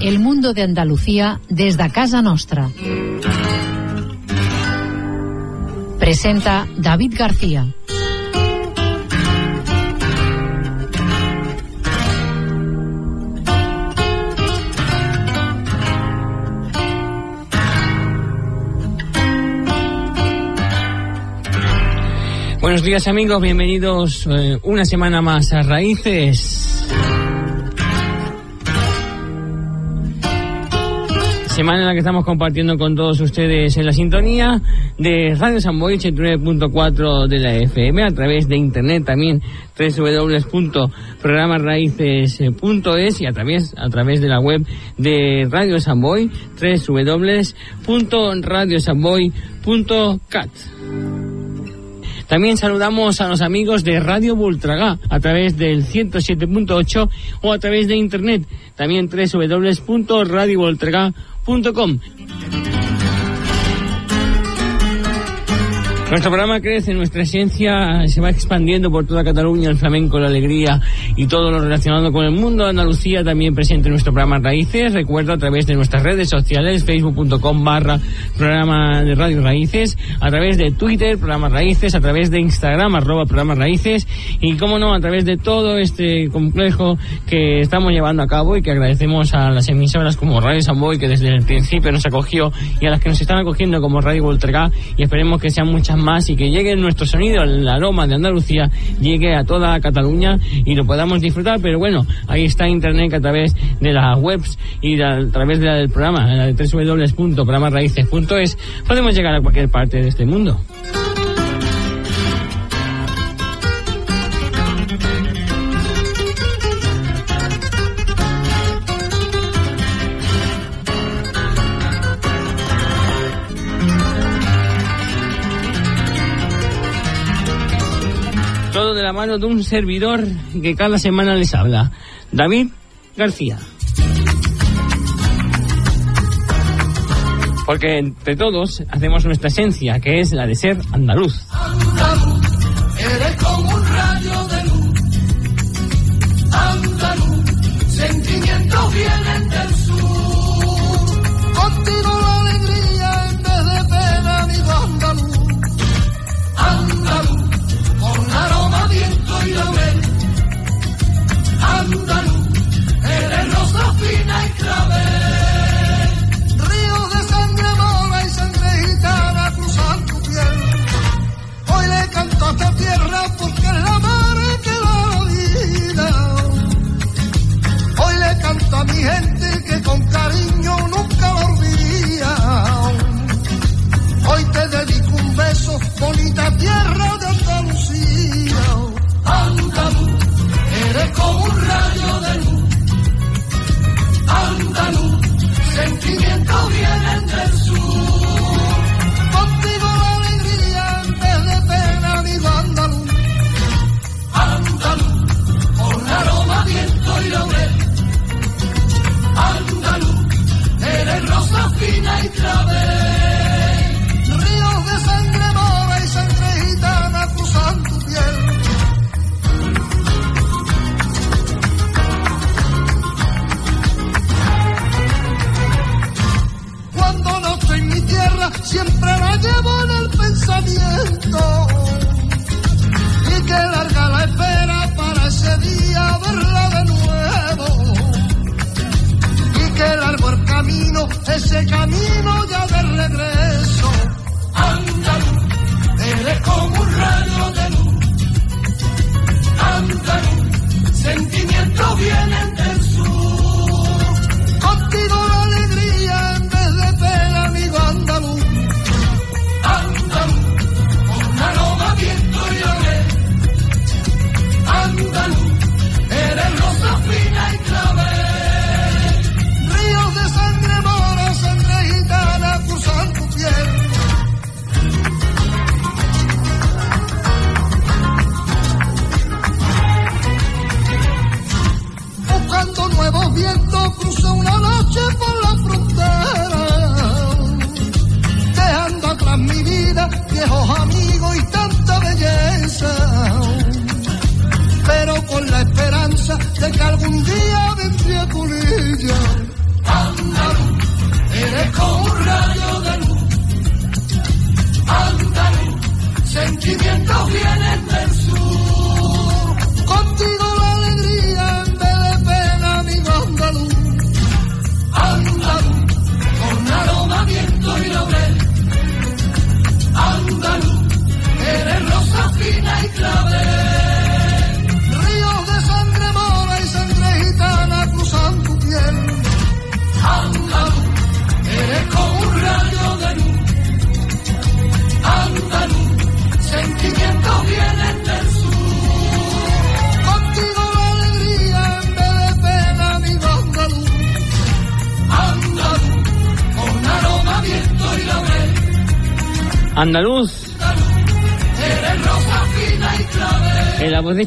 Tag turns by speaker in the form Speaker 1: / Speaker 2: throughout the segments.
Speaker 1: El mundo de Andalucía desde casa nostra. Presenta David García.
Speaker 2: Buenos días amigos, bienvenidos eh, una semana más a Raíces. Semana en la que estamos compartiendo con todos ustedes en la sintonía de Radio San Boy 89.4 de la FM a través de internet también www.programasraíces.es y a través a través de la web de Radio San Boy www.radiosanboy.cat. También saludamos a los amigos de Radio Voltragá a través del 107.8 o a través de internet, también www.radiovoltragá.com. www.radiomaría.com Nuestro programa crece, nuestra esencia se va expandiendo por toda Cataluña, el flamenco, la alegría y todo lo relacionado con el mundo Andalucía también presente en nuestro programa Raíces. Recuerdo a través de nuestras redes sociales, facebook.com barra programa de Radio Raíces, a través de Twitter, programa Raíces, a través de Instagram, arroba programa Raíces y, como no, a través de todo este complejo que estamos llevando a cabo y que agradecemos a las emisoras como Radio Samboy que desde el principio nos acogió y a las que nos están acogiendo como Radio Voltergá y esperemos que sean muchas más y que llegue nuestro sonido, el aroma de Andalucía, llegue a toda Cataluña y lo podamos disfrutar. Pero bueno, ahí está Internet a través de las webs y a través de la del programa, la de www.programasraíces.es, podemos llegar a cualquier parte de este mundo. De la mano de un servidor que cada semana les habla, David García. Porque entre todos hacemos nuestra esencia, que es la de ser andaluz.
Speaker 3: Eres como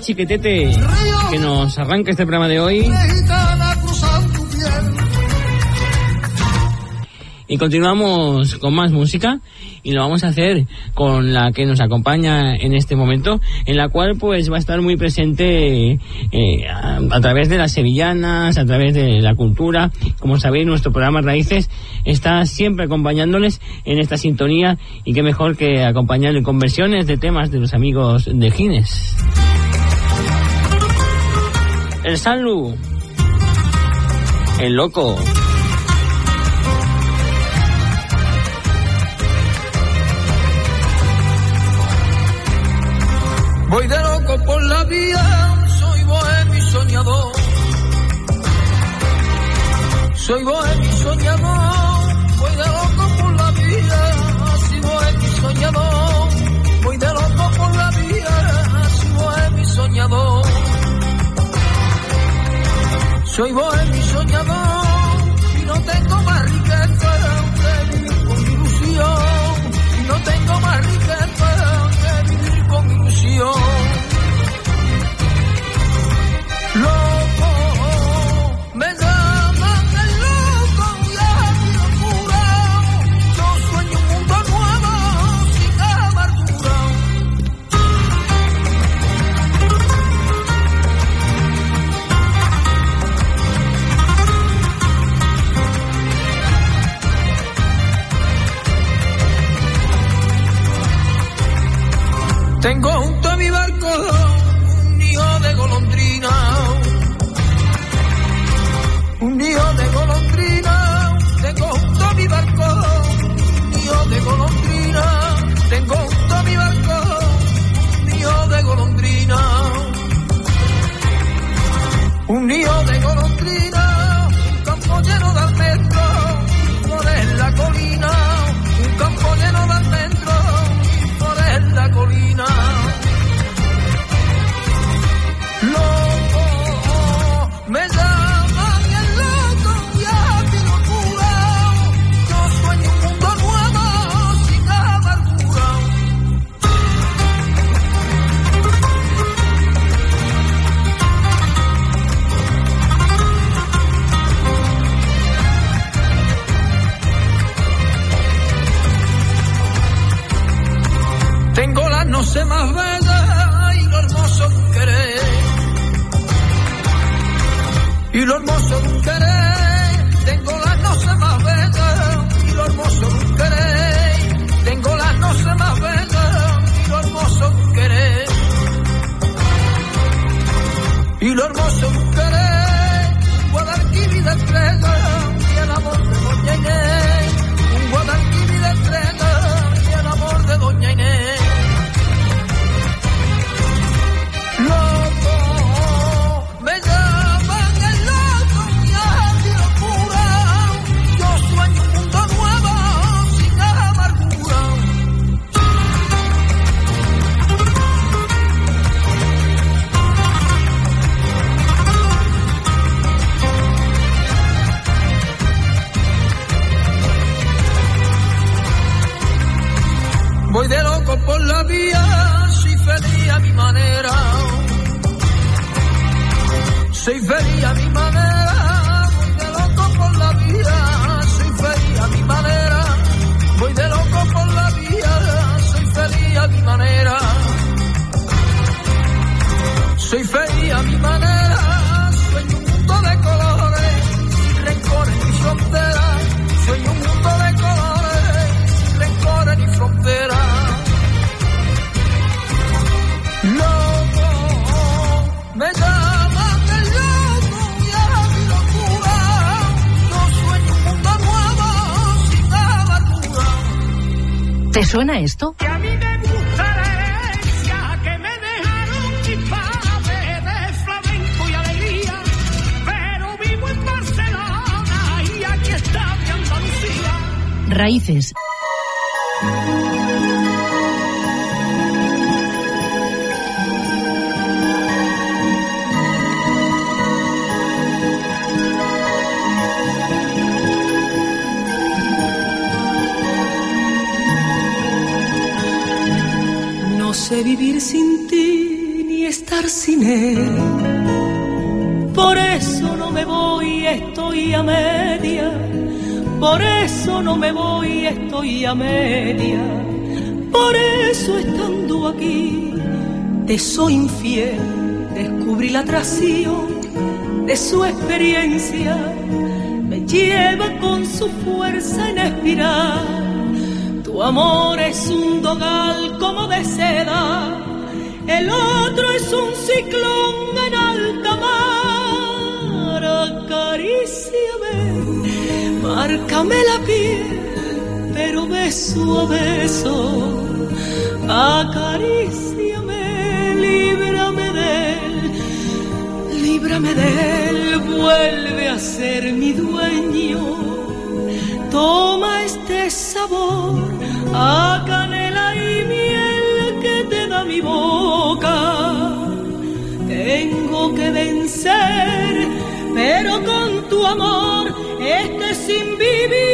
Speaker 2: chiquetete que nos arranca este programa de hoy. Y continuamos con más música y lo vamos a hacer con la que nos acompaña en este momento, en la cual pues va a estar muy presente eh, a, a, través de las sevillanas, a través de la cultura. Como sabéis, nuestro programa Raíces está siempre acompañándoles en esta sintonía y qué mejor que acompañarlo en conversiones de temas de los amigos de Gines el Sanlu, el loco.
Speaker 4: Voy de loco por la vida, soy bohemio y soñador. Soy bohemio y soñador, voy de loco por la vida, así bohemio y soñador. Voy de loco por la vida, así bohemio y soñador. Soy bohemio y soñador. Tengo
Speaker 1: ¿Te suena esto?
Speaker 4: Que
Speaker 5: sé vivir sin ti ni estar sin él. Por eso no me voy, estoy a media. Por eso no me voy, estoy a media. Por eso estando aquí, te soy infiel. Descubrí la atracción de su experiencia. Me lleva con su fuerza en espiral. Tu amor es un dogal como de seda, el otro es un ciclón en alta mar. Acaríciame, márcame la piel, pero beso a beso. Acaríciame, líbrame de él, líbrame de él, vuelve a ser mi dueño. Toma este sabor a canela y miel Tengo que vencer, pero con tu amor, este sin vivir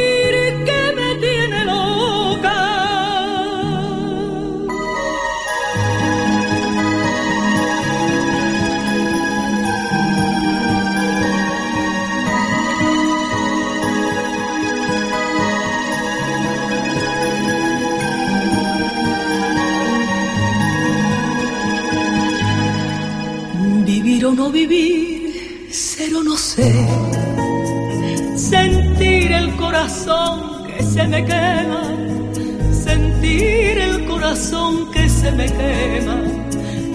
Speaker 5: Vivir ser o no ser. Sentir el corazón que se me quema. Sentir el corazón que se me quema.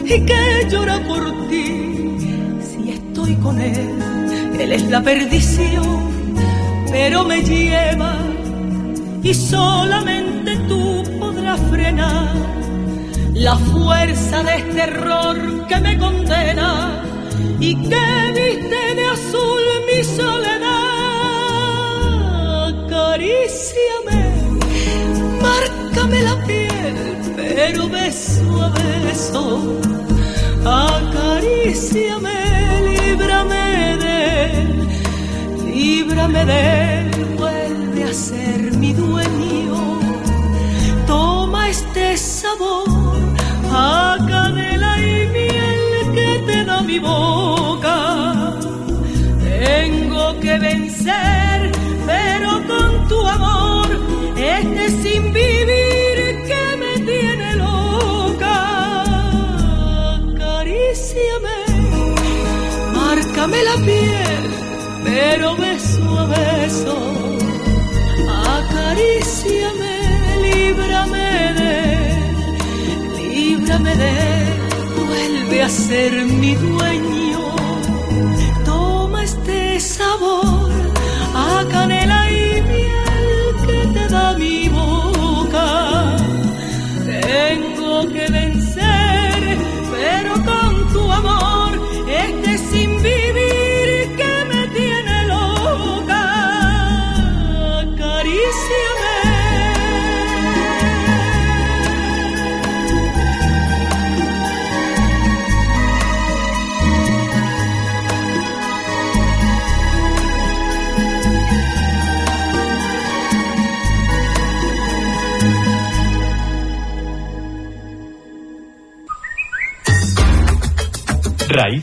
Speaker 5: Y que llora por ti. Si estoy con él, él es la perdición. Pero me lleva. Y solamente tú podrás frenar la fuerza de este error que me condena y que viste de azul mi soledad. Acaríciame, márcame la piel, pero beso a beso. Acaríciame, líbrame de él, líbrame de él, vuelve a ser mi dueño. Toma este sabor a canela y miel que te da mi boca. Pero con tu amor, este sin vivir que me tiene loca. Acaríciame, márcame la piel, pero beso a beso. Acaríciame, líbrame de líbrame de vuelve a ser mi dueño.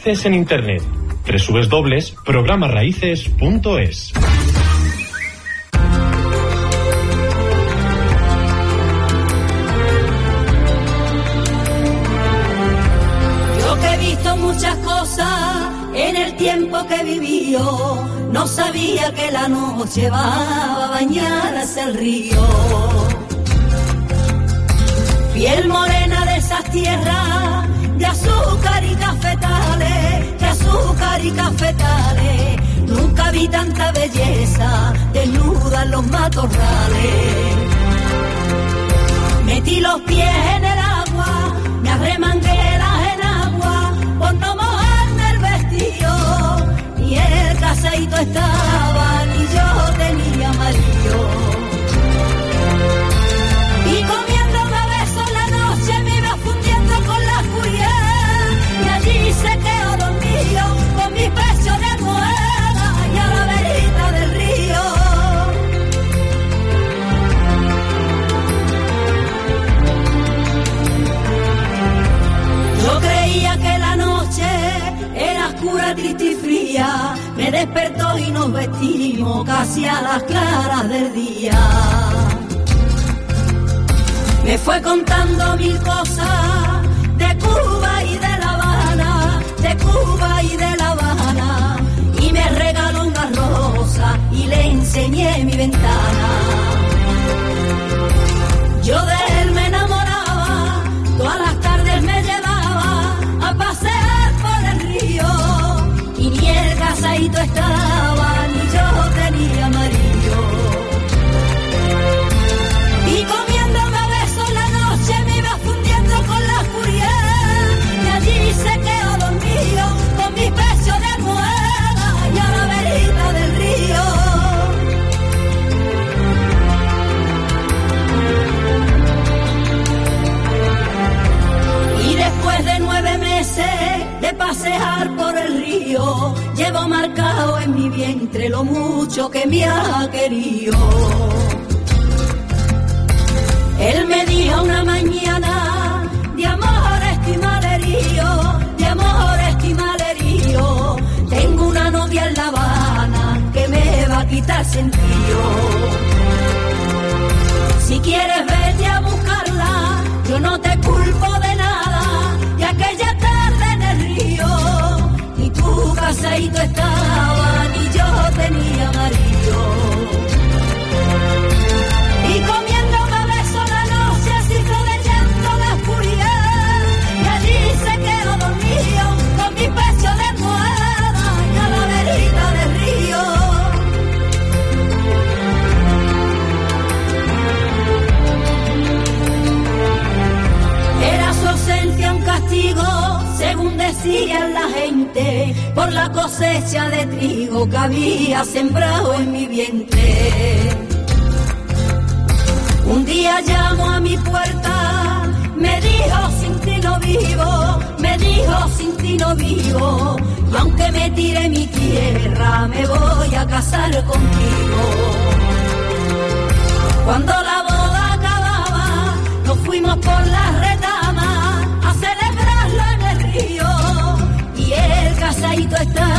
Speaker 6: En Internet. dobles programaraíces.es.
Speaker 5: Yo que he visto muchas cosas
Speaker 7: tiempo que vivió, no sabía que la noche va a bañar hacia el río. Y cafetales. Nunca vi tanta belleza desnuda en los matorrales. Metí los pies en el agua, me arremangué las en agua, por no mojarme el vestido. Ni el caseito estaba, oscura, triste y fría. Me despertó y nos vestimos casi a las claras del día. Me fue contando mil cosas de Cuba y de La Habana, de Cuba y de La Habana. Y me regaló una rosa y le enseñé mi ventana. Yo de de pasear por el río, llevo marcado en mi vientre lo mucho que me ha querido. Él me dijo una mañana de amor estimalerío, de amor estimalerío. Tengo una novia en La Habana que me va a quitar sentido. Si quieres vete a buscarla, yo no te culpo de nada. pasadito estaban y yo tenía marido. Por la cosecha de trigo que había sembrado en mi vientre. Un día llamo a mi puerta, me dijo sin ti no vivo, me dijo sin ti no vivo, y aunque me tire mi tierra, me voy a casar contigo. Cuando la boda acababa, nos fuimos por las retamas el casadito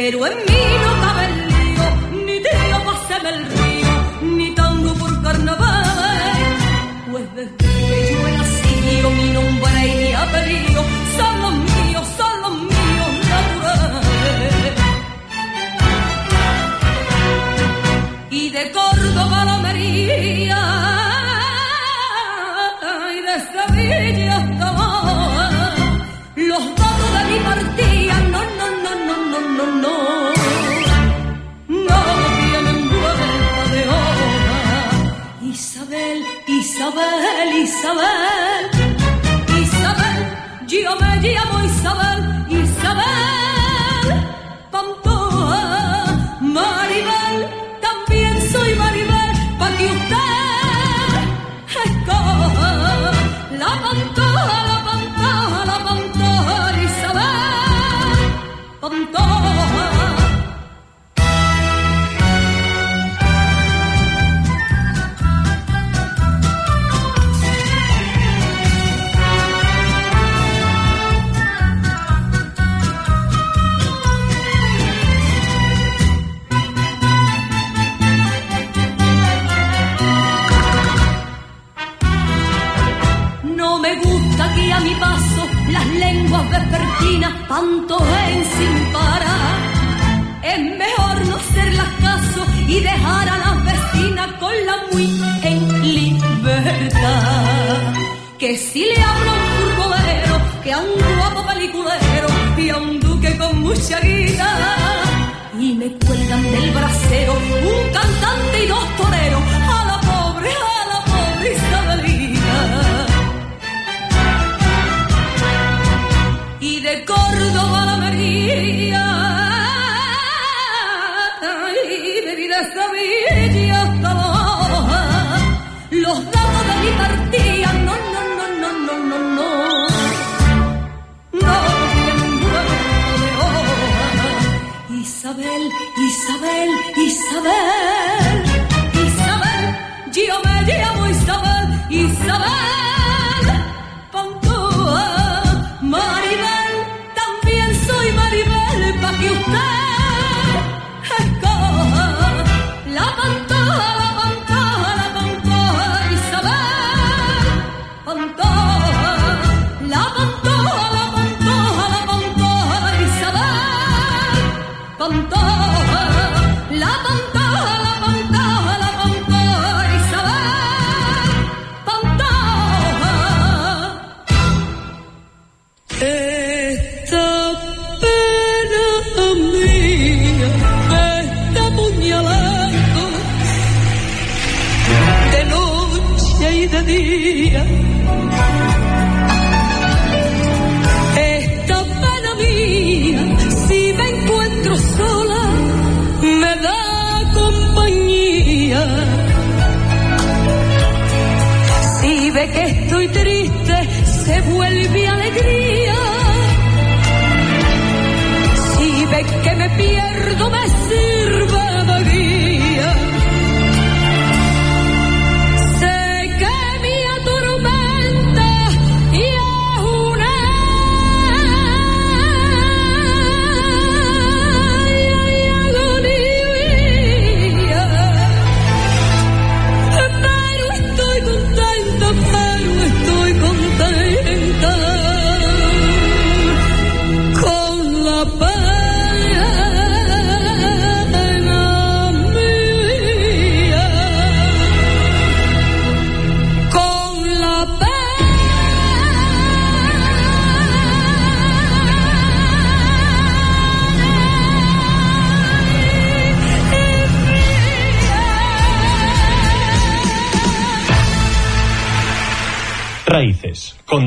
Speaker 5: Pero en mí no cabe el lío, ni tiro paseme el río, ni tango por carnaval. Pues desde que yo era así, mi nombre iría cuelgan del brasero, un
Speaker 6: canto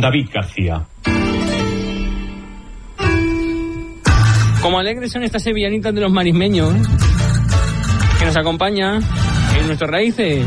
Speaker 6: David García.
Speaker 8: Como alegres son estas sevillanitas de los marismeños, ¿eh? que nos acompañan en nuestras
Speaker 9: raíces.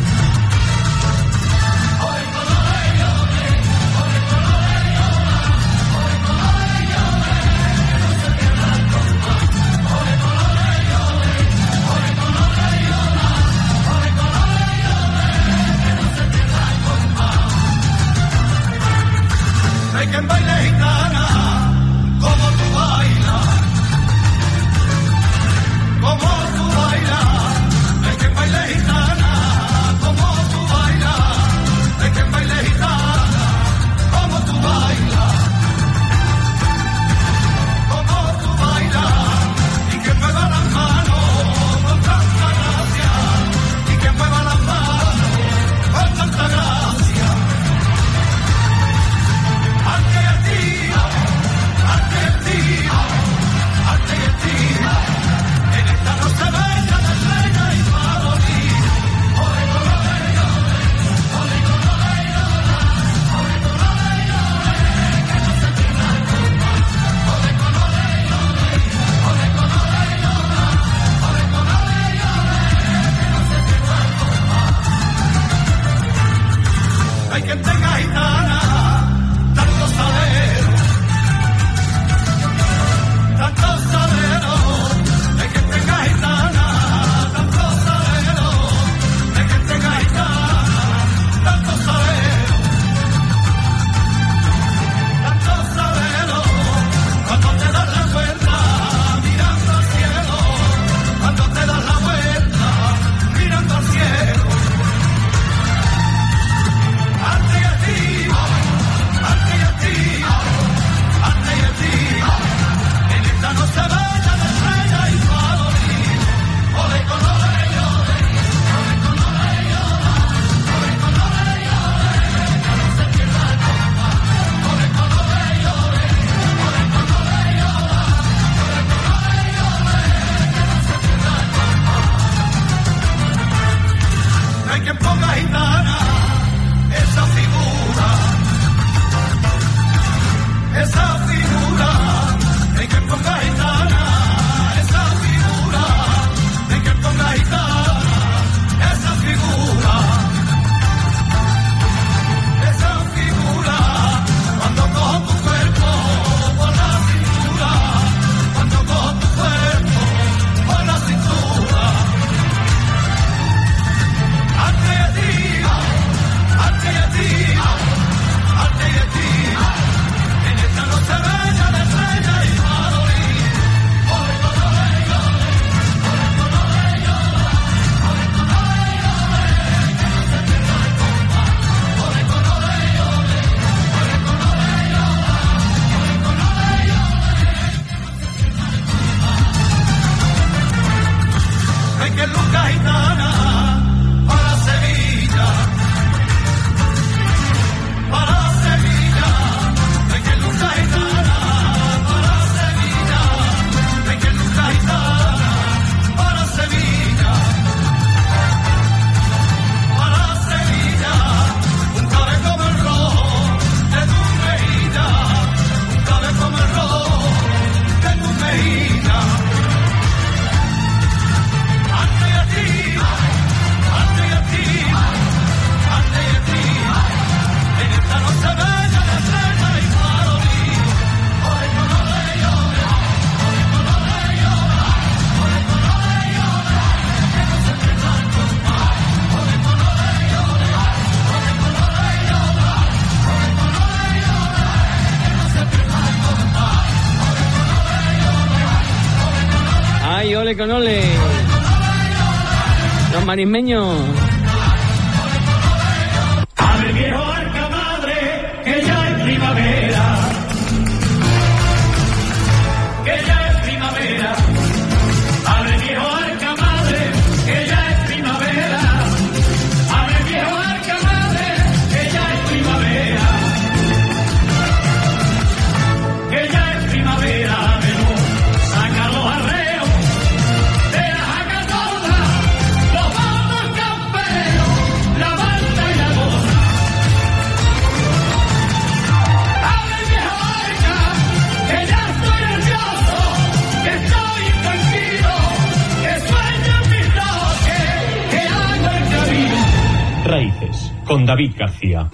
Speaker 9: con David García.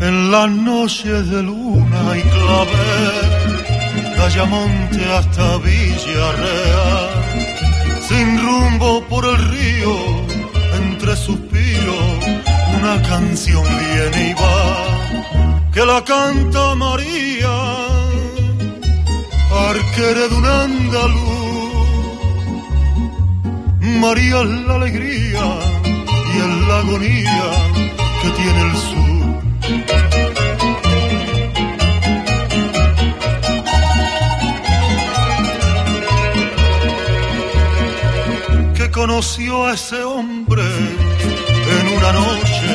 Speaker 10: En la noche de luna y clavel, Dayamonte hasta Villarreal, sin rumbo por el río una canción viene y va, que la canta María, arquera de un andaluz. María es la alegría y es la agonía que tiene el sur. que conoció a ese hombre en una noche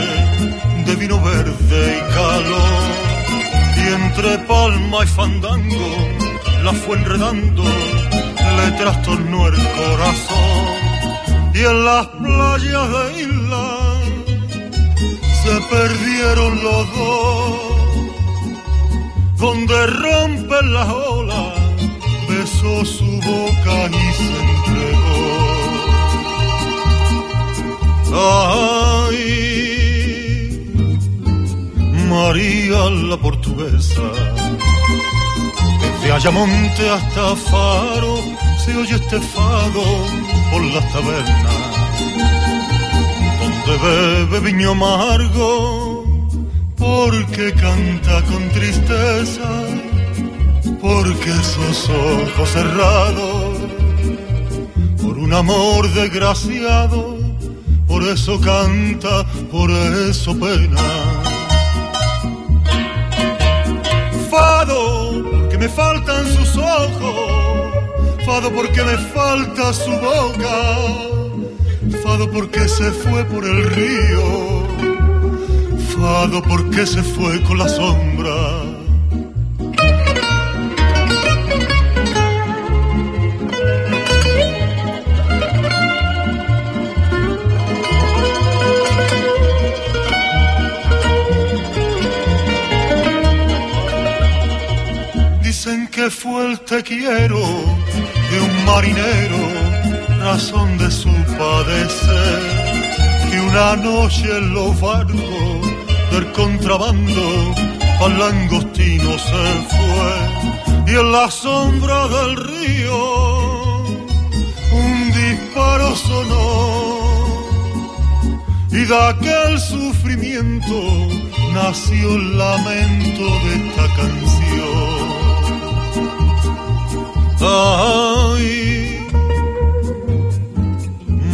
Speaker 10: de vino verde y calor. Y entre palma y fandango la fue enredando, le trastornó el corazón. Y en las playas de isla se perdieron los dos, donde rompen las olas, besó su boca y se Ay, María la portuguesa, desde Ayamonte hasta Faro se oye este fado por las tabernas donde bebe viño amargo, porque canta con tristeza, porque esos ojos cerrados, por un amor desgraciado, por eso canta, por eso pena. Fado, porque me faltan sus ojos, fado porque me falta su boca Fado porque se fue por el río, Fado porque se fue con la sombra. Que fue el te quiero de un marinero, razón de su padecer, que una noche en los barcos del contrabando al langostino se fue. Y en la sombra del río un disparo sonó. Y de aquel sufrimiento nació el lamento de esta canción. Ay,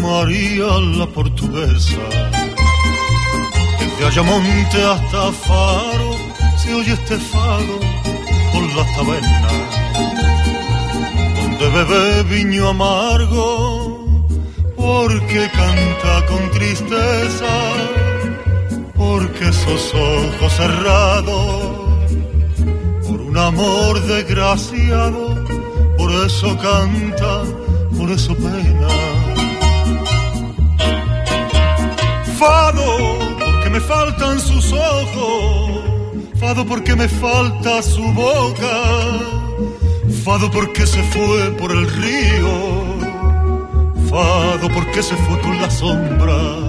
Speaker 10: María la portuguesa, desde Ayamonte hasta Faro se oye este fado por las tabernas, donde bebe viño amargo, porque canta con tristeza, porque esos ojos cerrados, por un amor desgraciado, por eso canta, por eso pena. Fado, porque me faltan sus ojos. Fado, porque me falta su boca. Fado, porque se fue por el río. Fado, porque se fue con la sombra.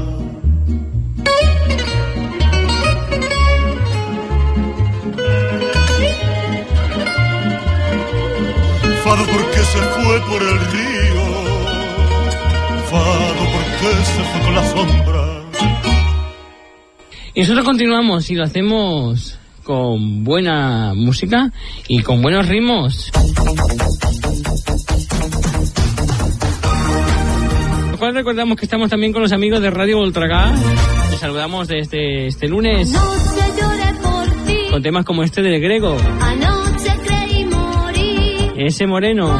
Speaker 10: Fado, porque se fue por el río. Fado, porque se fue con la sombra.
Speaker 11: Y nosotros continuamos y lo hacemos con buena música y con buenos ritmos. Lo cual recordamos que estamos también con los amigos de Radio Voltragas. Les saludamos desde este lunes
Speaker 2: por ti,
Speaker 11: con temas como este del Grego, ese moreno.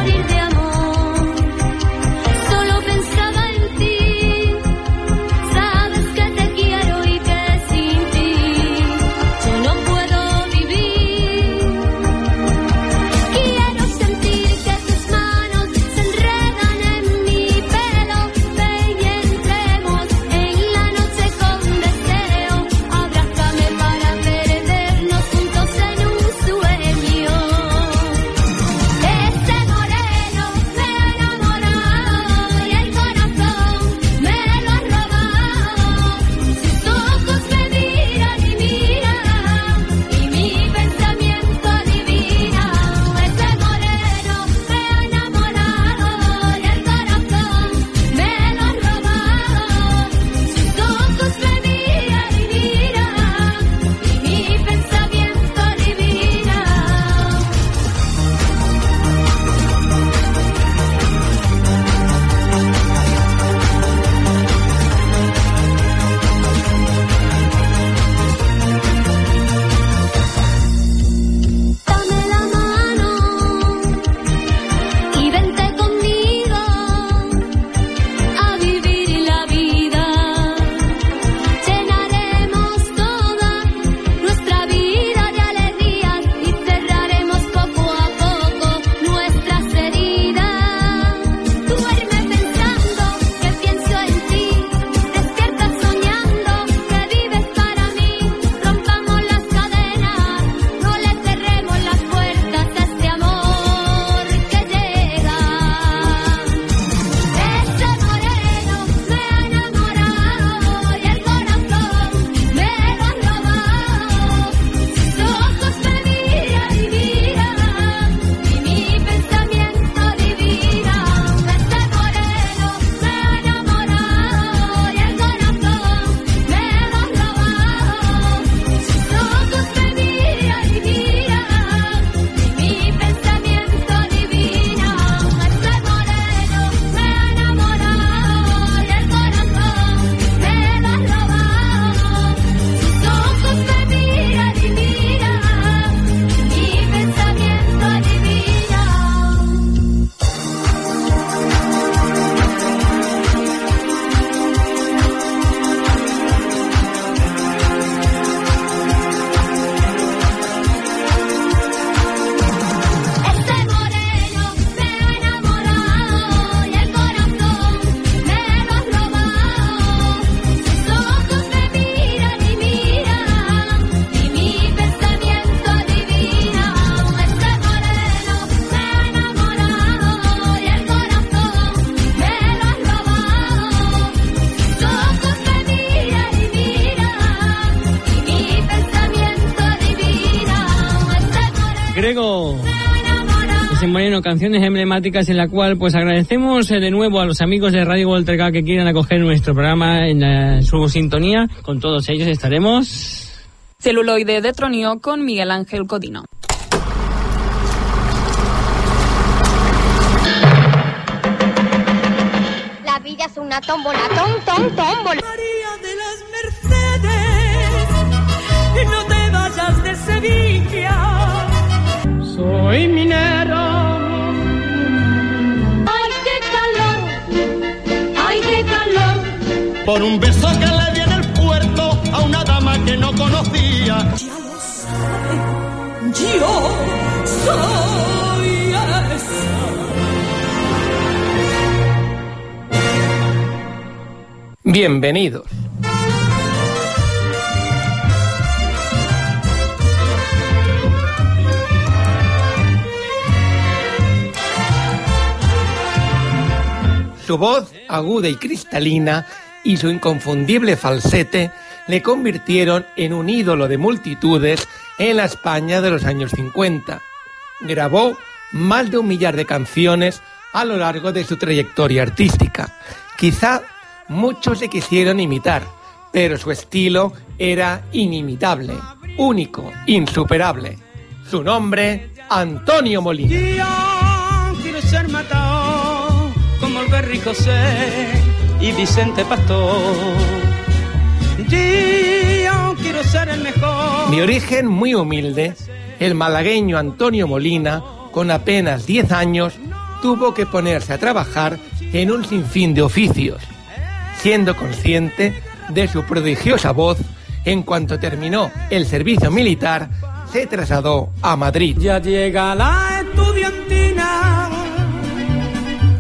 Speaker 2: Canciones emblemáticas en la cual pues agradecemos eh, de nuevo a los amigos de Radio Volterga que quieran acoger nuestro programa en eh, su sintonía. Con todos ellos estaremos.
Speaker 12: Celuloide de Tronio con Miguel Ángel Codino.
Speaker 13: La vida es una tómbola, tom, tom, tómbola.
Speaker 14: María de las Mercedes, no te vayas de Sevilla. Soy minero.
Speaker 6: Por un beso que le di en el puerto a una dama que no conocía.
Speaker 14: Yo soy esa.
Speaker 15: Bienvenidos. Su voz aguda y cristalina y su inconfundible falsete le convirtieron en un ídolo de multitudes en la España de los años 50. Grabó más de un millar de canciones a lo largo de su trayectoria artística. Quizá muchos le quisieron imitar, pero su estilo era inimitable, único, insuperable. Su nombre, Antonio Molina.
Speaker 16: Ser matado y Vicente Pastor. Yo quiero ser el mejor.
Speaker 15: De origen muy humilde, el malagueño Antonio Molina, con apenas 10 años, tuvo que ponerse a trabajar en un sinfín de oficios, siendo consciente de su prodigiosa voz, en cuanto terminó el servicio militar, se trasladó a Madrid.
Speaker 16: Ya llega la estudiantina,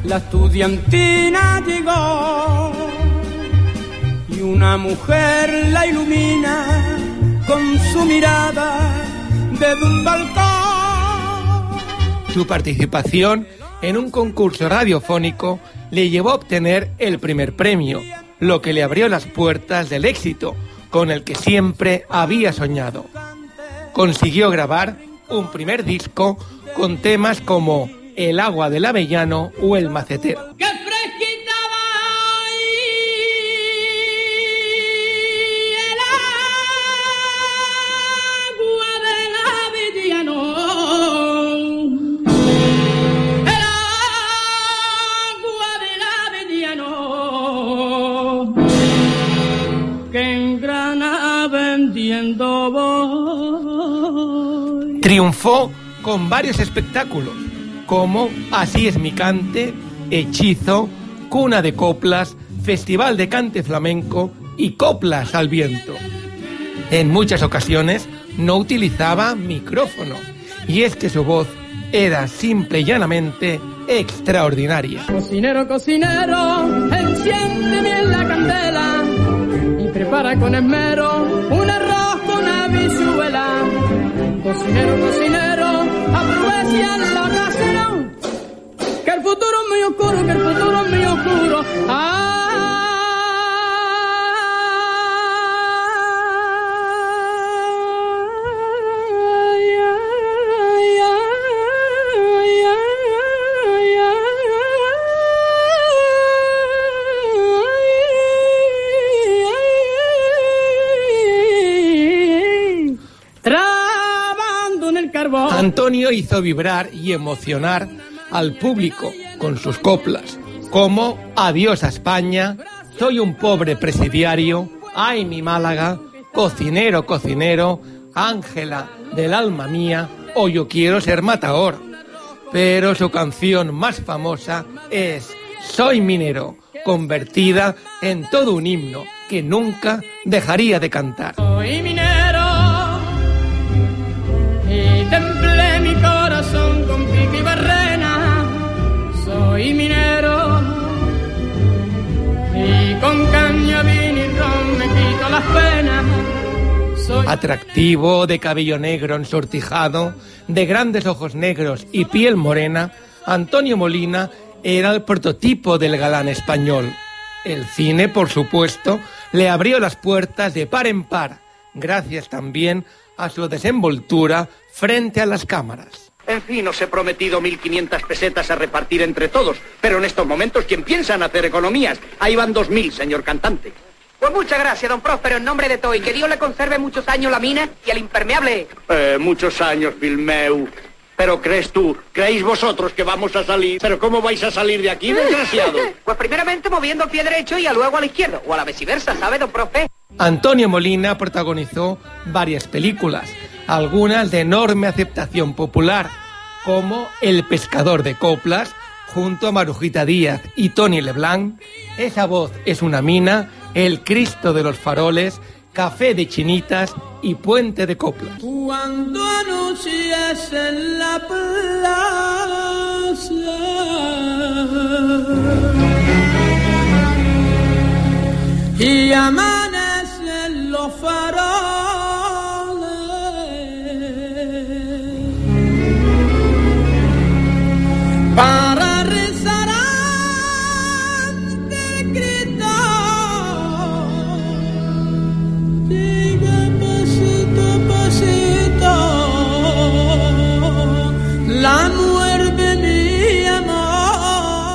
Speaker 16: la estudiantina llegó y una mujer la ilumina con su mirada desde un balcón.
Speaker 15: Su participación en un concurso radiofónico le llevó a obtener el primer premio, lo que le abrió las puertas del éxito con el que siempre había soñado. Consiguió grabar un primer disco con temas como El agua del avellano o El macetero.
Speaker 14: ¡Qué fresquita va el agua del avellano! El agua del avellano que en Granada vendiendo voy.
Speaker 15: Triunfó con varios espectáculos, como Así es mi cante, Hechizo, Cuna de Coplas, Festival de Cante Flamenco y Coplas al Viento. En muchas ocasiones no utilizaba micrófono, y es que su voz era simple y llanamente extraordinaria.
Speaker 14: Cocinero, cocinero, enciende bien la candela y prepara con esmero un arroz con habichuela. Cocinero, cocinero, aprovecha la que el futuro es muy oscuro, que el futuro es muy oscuro. Ay,
Speaker 15: Antonio hizo vibrar y emocionar al público con sus coplas, como Adiós a España, Soy un pobre presidiario, Ay mi Málaga, Cocinero, cocinero, Ángela del alma mía o Yo quiero ser matador. Pero su canción más famosa es Soy minero, convertida en todo un himno que nunca dejaría de cantar.
Speaker 14: Con caña, vino y me quito las penas.
Speaker 15: Atractivo, de cabello negro ensortijado, de grandes ojos negros y piel morena, Antonio Molina era el prototipo del galán español. El cine, por supuesto, le abrió las puertas de par en par, gracias también a su desenvoltura frente a las cámaras.
Speaker 17: En fin, os he prometido 1.500 pesetas a repartir entre todos, pero en estos momentos, ¿quién piensa en hacer economías? Ahí van 2.000, señor cantante.
Speaker 18: Pues muchas gracias, don Próspero, en nombre de todo, y que Dios le conserve muchos años la mina y el impermeable.
Speaker 17: Eh, muchos años, Filmeu. Pero crees tú, creéis vosotros que vamos a salir. Pero ¿cómo vais a salir de aquí, desgraciado?
Speaker 18: Pues primeramente moviendo el pie derecho y a luego a la izquierda, o a la viceversa, ¿sabe, don Profe?
Speaker 15: Antonio Molina protagonizó varias películas, algunas de enorme aceptación popular, como El pescador de coplas, junto a Marujita Díaz y Tony Leblanc, Esa voz es una mina, El Cristo de los faroles, Café de chinitas y Puente de coplas.
Speaker 10: Cuando anochece en la plaza. Y amanecen los faroles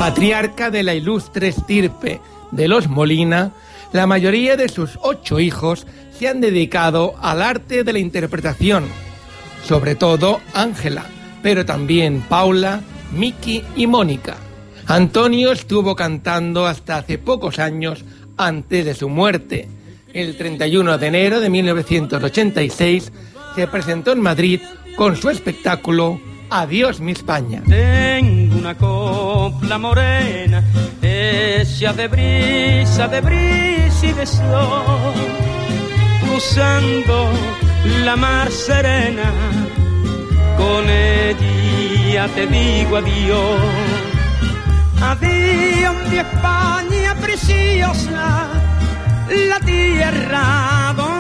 Speaker 15: Patriarca de la ilustre estirpe de los Molina, la mayoría de sus ocho hijos se han dedicado al arte de la interpretación, sobre todo Ángela, pero también Paula, Miki y Mónica. Antonio estuvo cantando hasta hace pocos años antes de su muerte. El 31 de enero de 1986 se presentó en Madrid con su espectáculo Adiós mi España.
Speaker 19: Tengo una copla morena, hecha de brisa, de brisa y de sol, cruzando la mar serena, con ella te digo adiós. Adiós mi España preciosa, la tierra donde.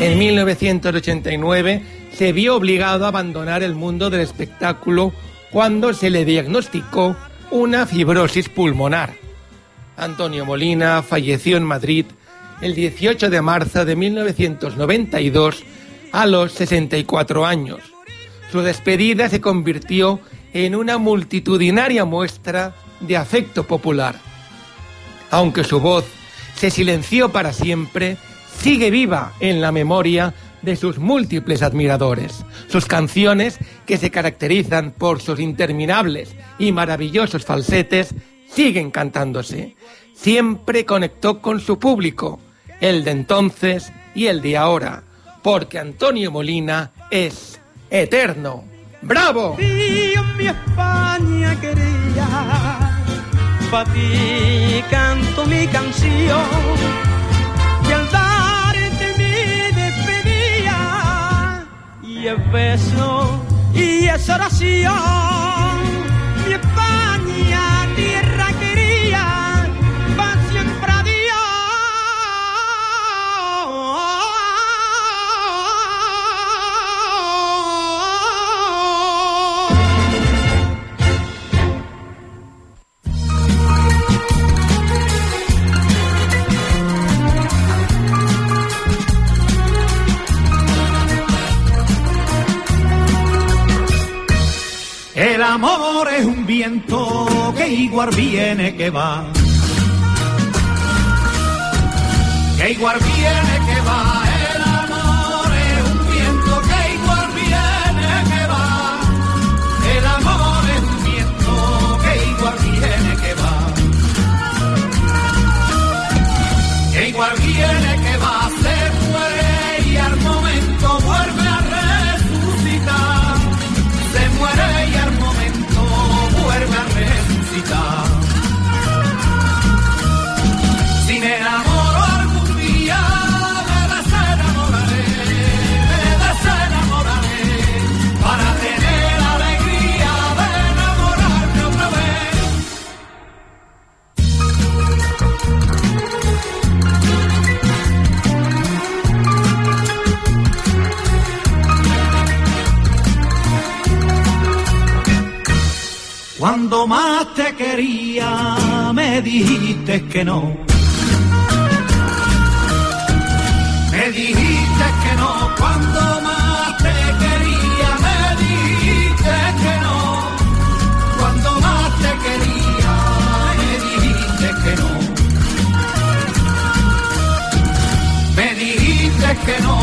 Speaker 15: En 1989 se vio obligado a abandonar el mundo del espectáculo cuando se le diagnosticó una fibrosis pulmonar. Antonio Molina falleció en Madrid el 18 de marzo de 1992 a los 64 años. Su despedida se convirtió en una multitudinaria muestra de afecto popular. Aunque su voz se silenció para siempre, sigue viva en la memoria de sus múltiples admiradores. Sus canciones, que se caracterizan por sus interminables y maravillosos falsetes, siguen cantándose. Siempre conectó con su público, el de entonces y el de ahora, porque Antonio Molina es eterno. ¡Bravo!
Speaker 19: Mi España quería, canto mi canción. Y el beso, y esa oración,
Speaker 9: amor es un viento que igual viene que va. Que igual viene que va. Cuando más te quería, me dijiste que no. Me dijiste que no cuando más te quería, me dijiste que no cuando más te quería, me dijiste que no. Me dijiste que no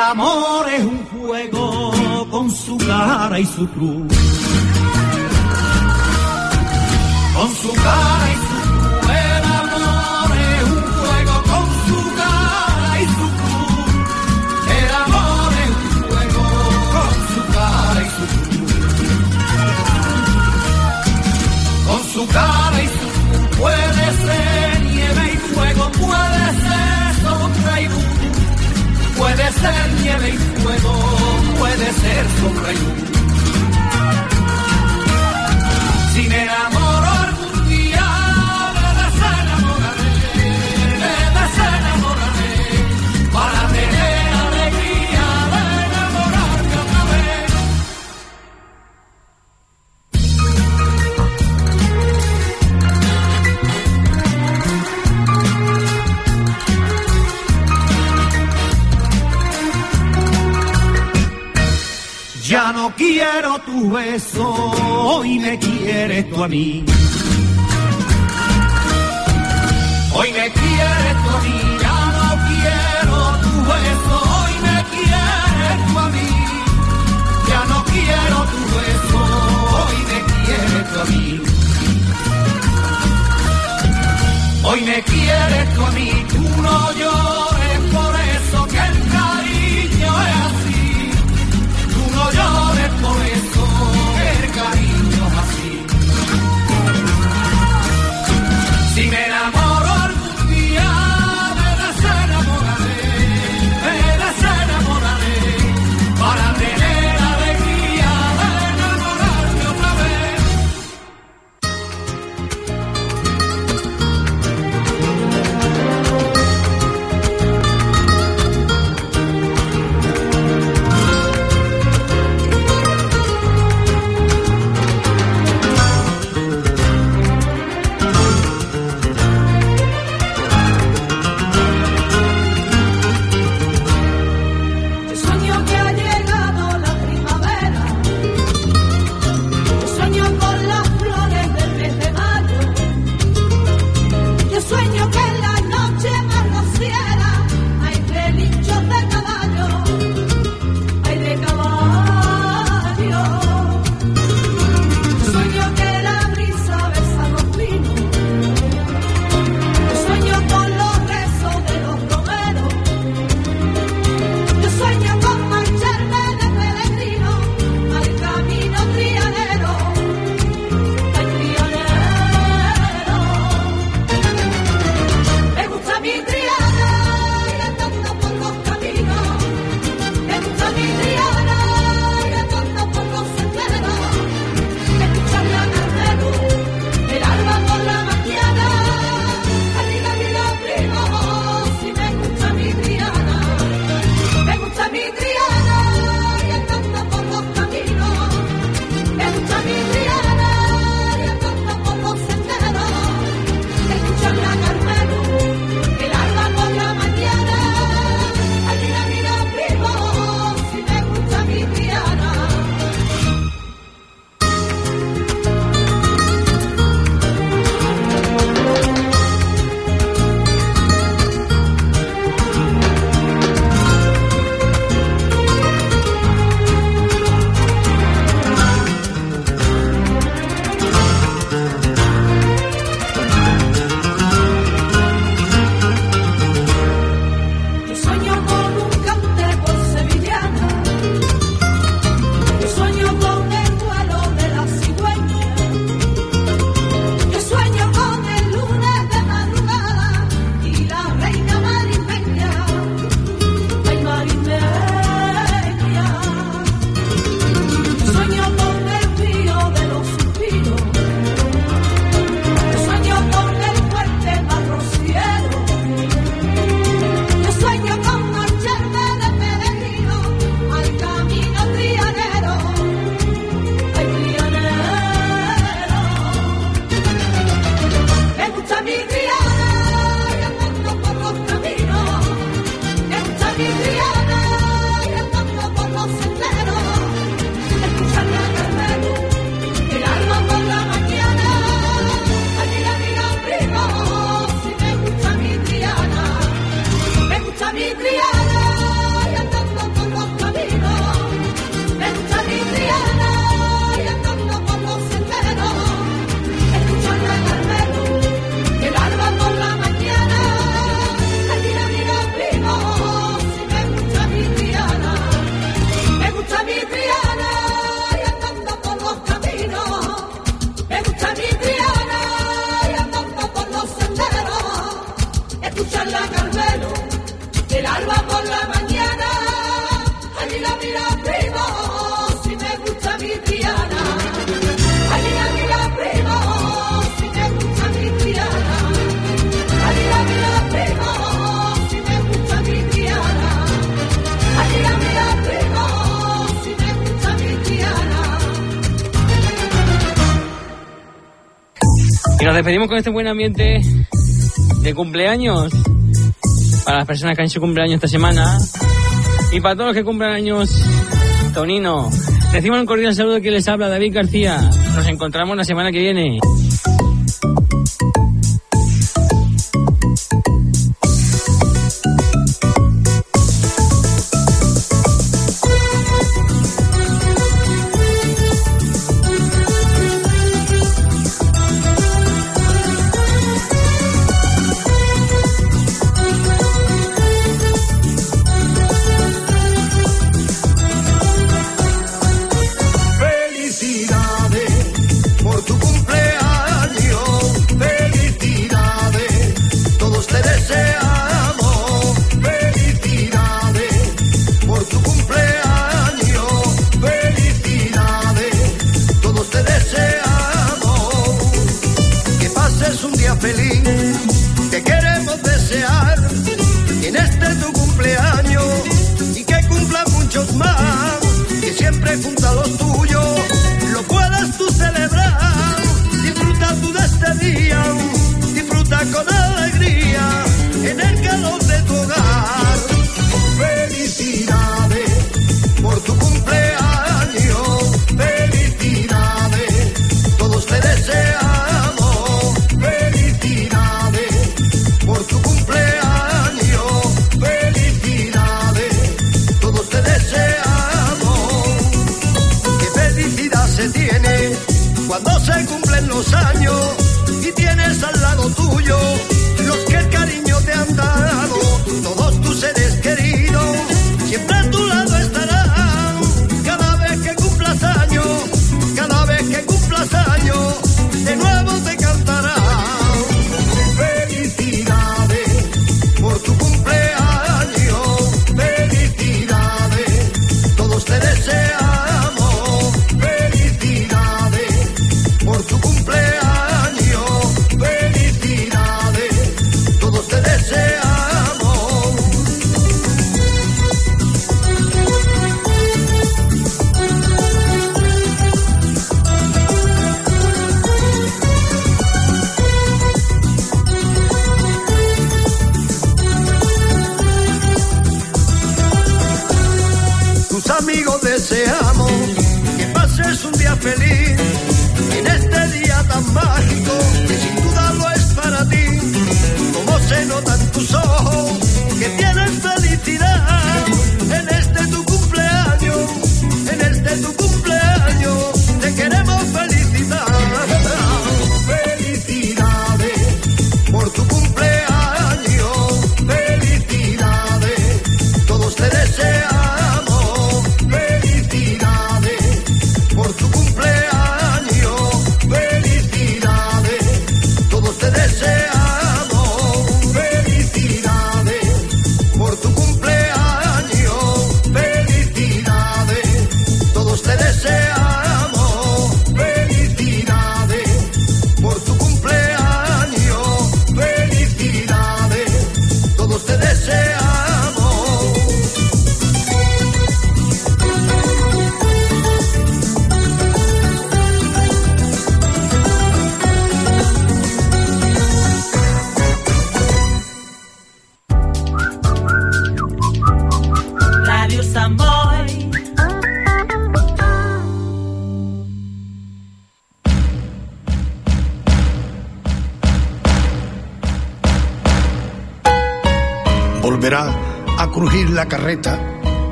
Speaker 9: amor es un juego con su cara y su cruz. Con su cara y su cruz. El amor es un juego con su cara y su cruz. El amor es un juego con su cara y su cruz. Con su cara y su cruz puede ser nieve y fuego, puede Puede ser nieve y fuego, puede ser sombra y luz. Quiero tu beso, hoy me quieres tú a mí. Hoy me quieres tú a mí, ya no quiero tu beso, hoy me quieres tú a mí. Ya no quiero tu beso, hoy me quieres tú a mí. Hoy me quieres tú a mí, tú no llores
Speaker 8: nos despedimos con este buen ambiente de cumpleaños para las personas que han hecho cumpleaños esta semana y para todos los que cumplan años, Tonino. Reciban un cordial saludo que les habla David García. Nos encontramos la semana que viene.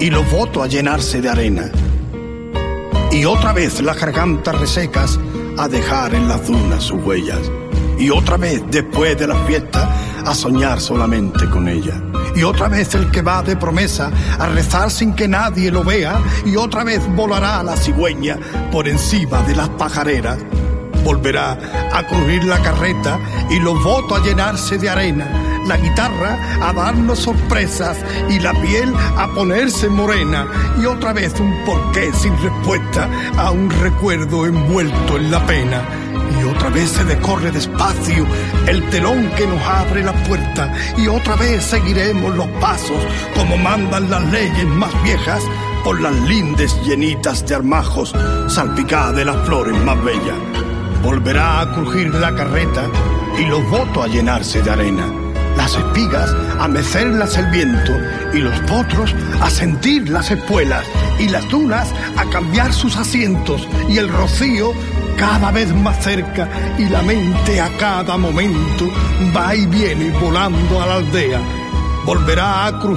Speaker 20: Y los votos a llenarse de arena. Y otra vez las gargantas resecas a dejar en las dunas sus huellas. Y otra vez después de la fiesta a soñar solamente con ella. Y otra vez el que va de promesa a rezar sin que nadie lo vea. Y otra vez volará la cigüeña por encima de las pajareras. Volverá a crujir la carreta y los votos a llenarse de arena. La guitarra a darnos sorpresas y la piel a ponerse morena. Y otra vez un porqué sin respuesta a un recuerdo envuelto en la pena. Y otra vez se decorre despacio el telón que nos abre la puerta. Y otra vez seguiremos los pasos como mandan las leyes más viejas por las lindes llenitas de armajos salpicadas de las flores más bellas. Volverá a crujir la carreta y los votos a llenarse de arena. Las espigas a mecerlas el viento y los potros a sentir las espuelas y las dunas a cambiar sus asientos y el rocío cada vez más cerca y la mente a cada momento va y viene volando a la aldea. Volverá a crujir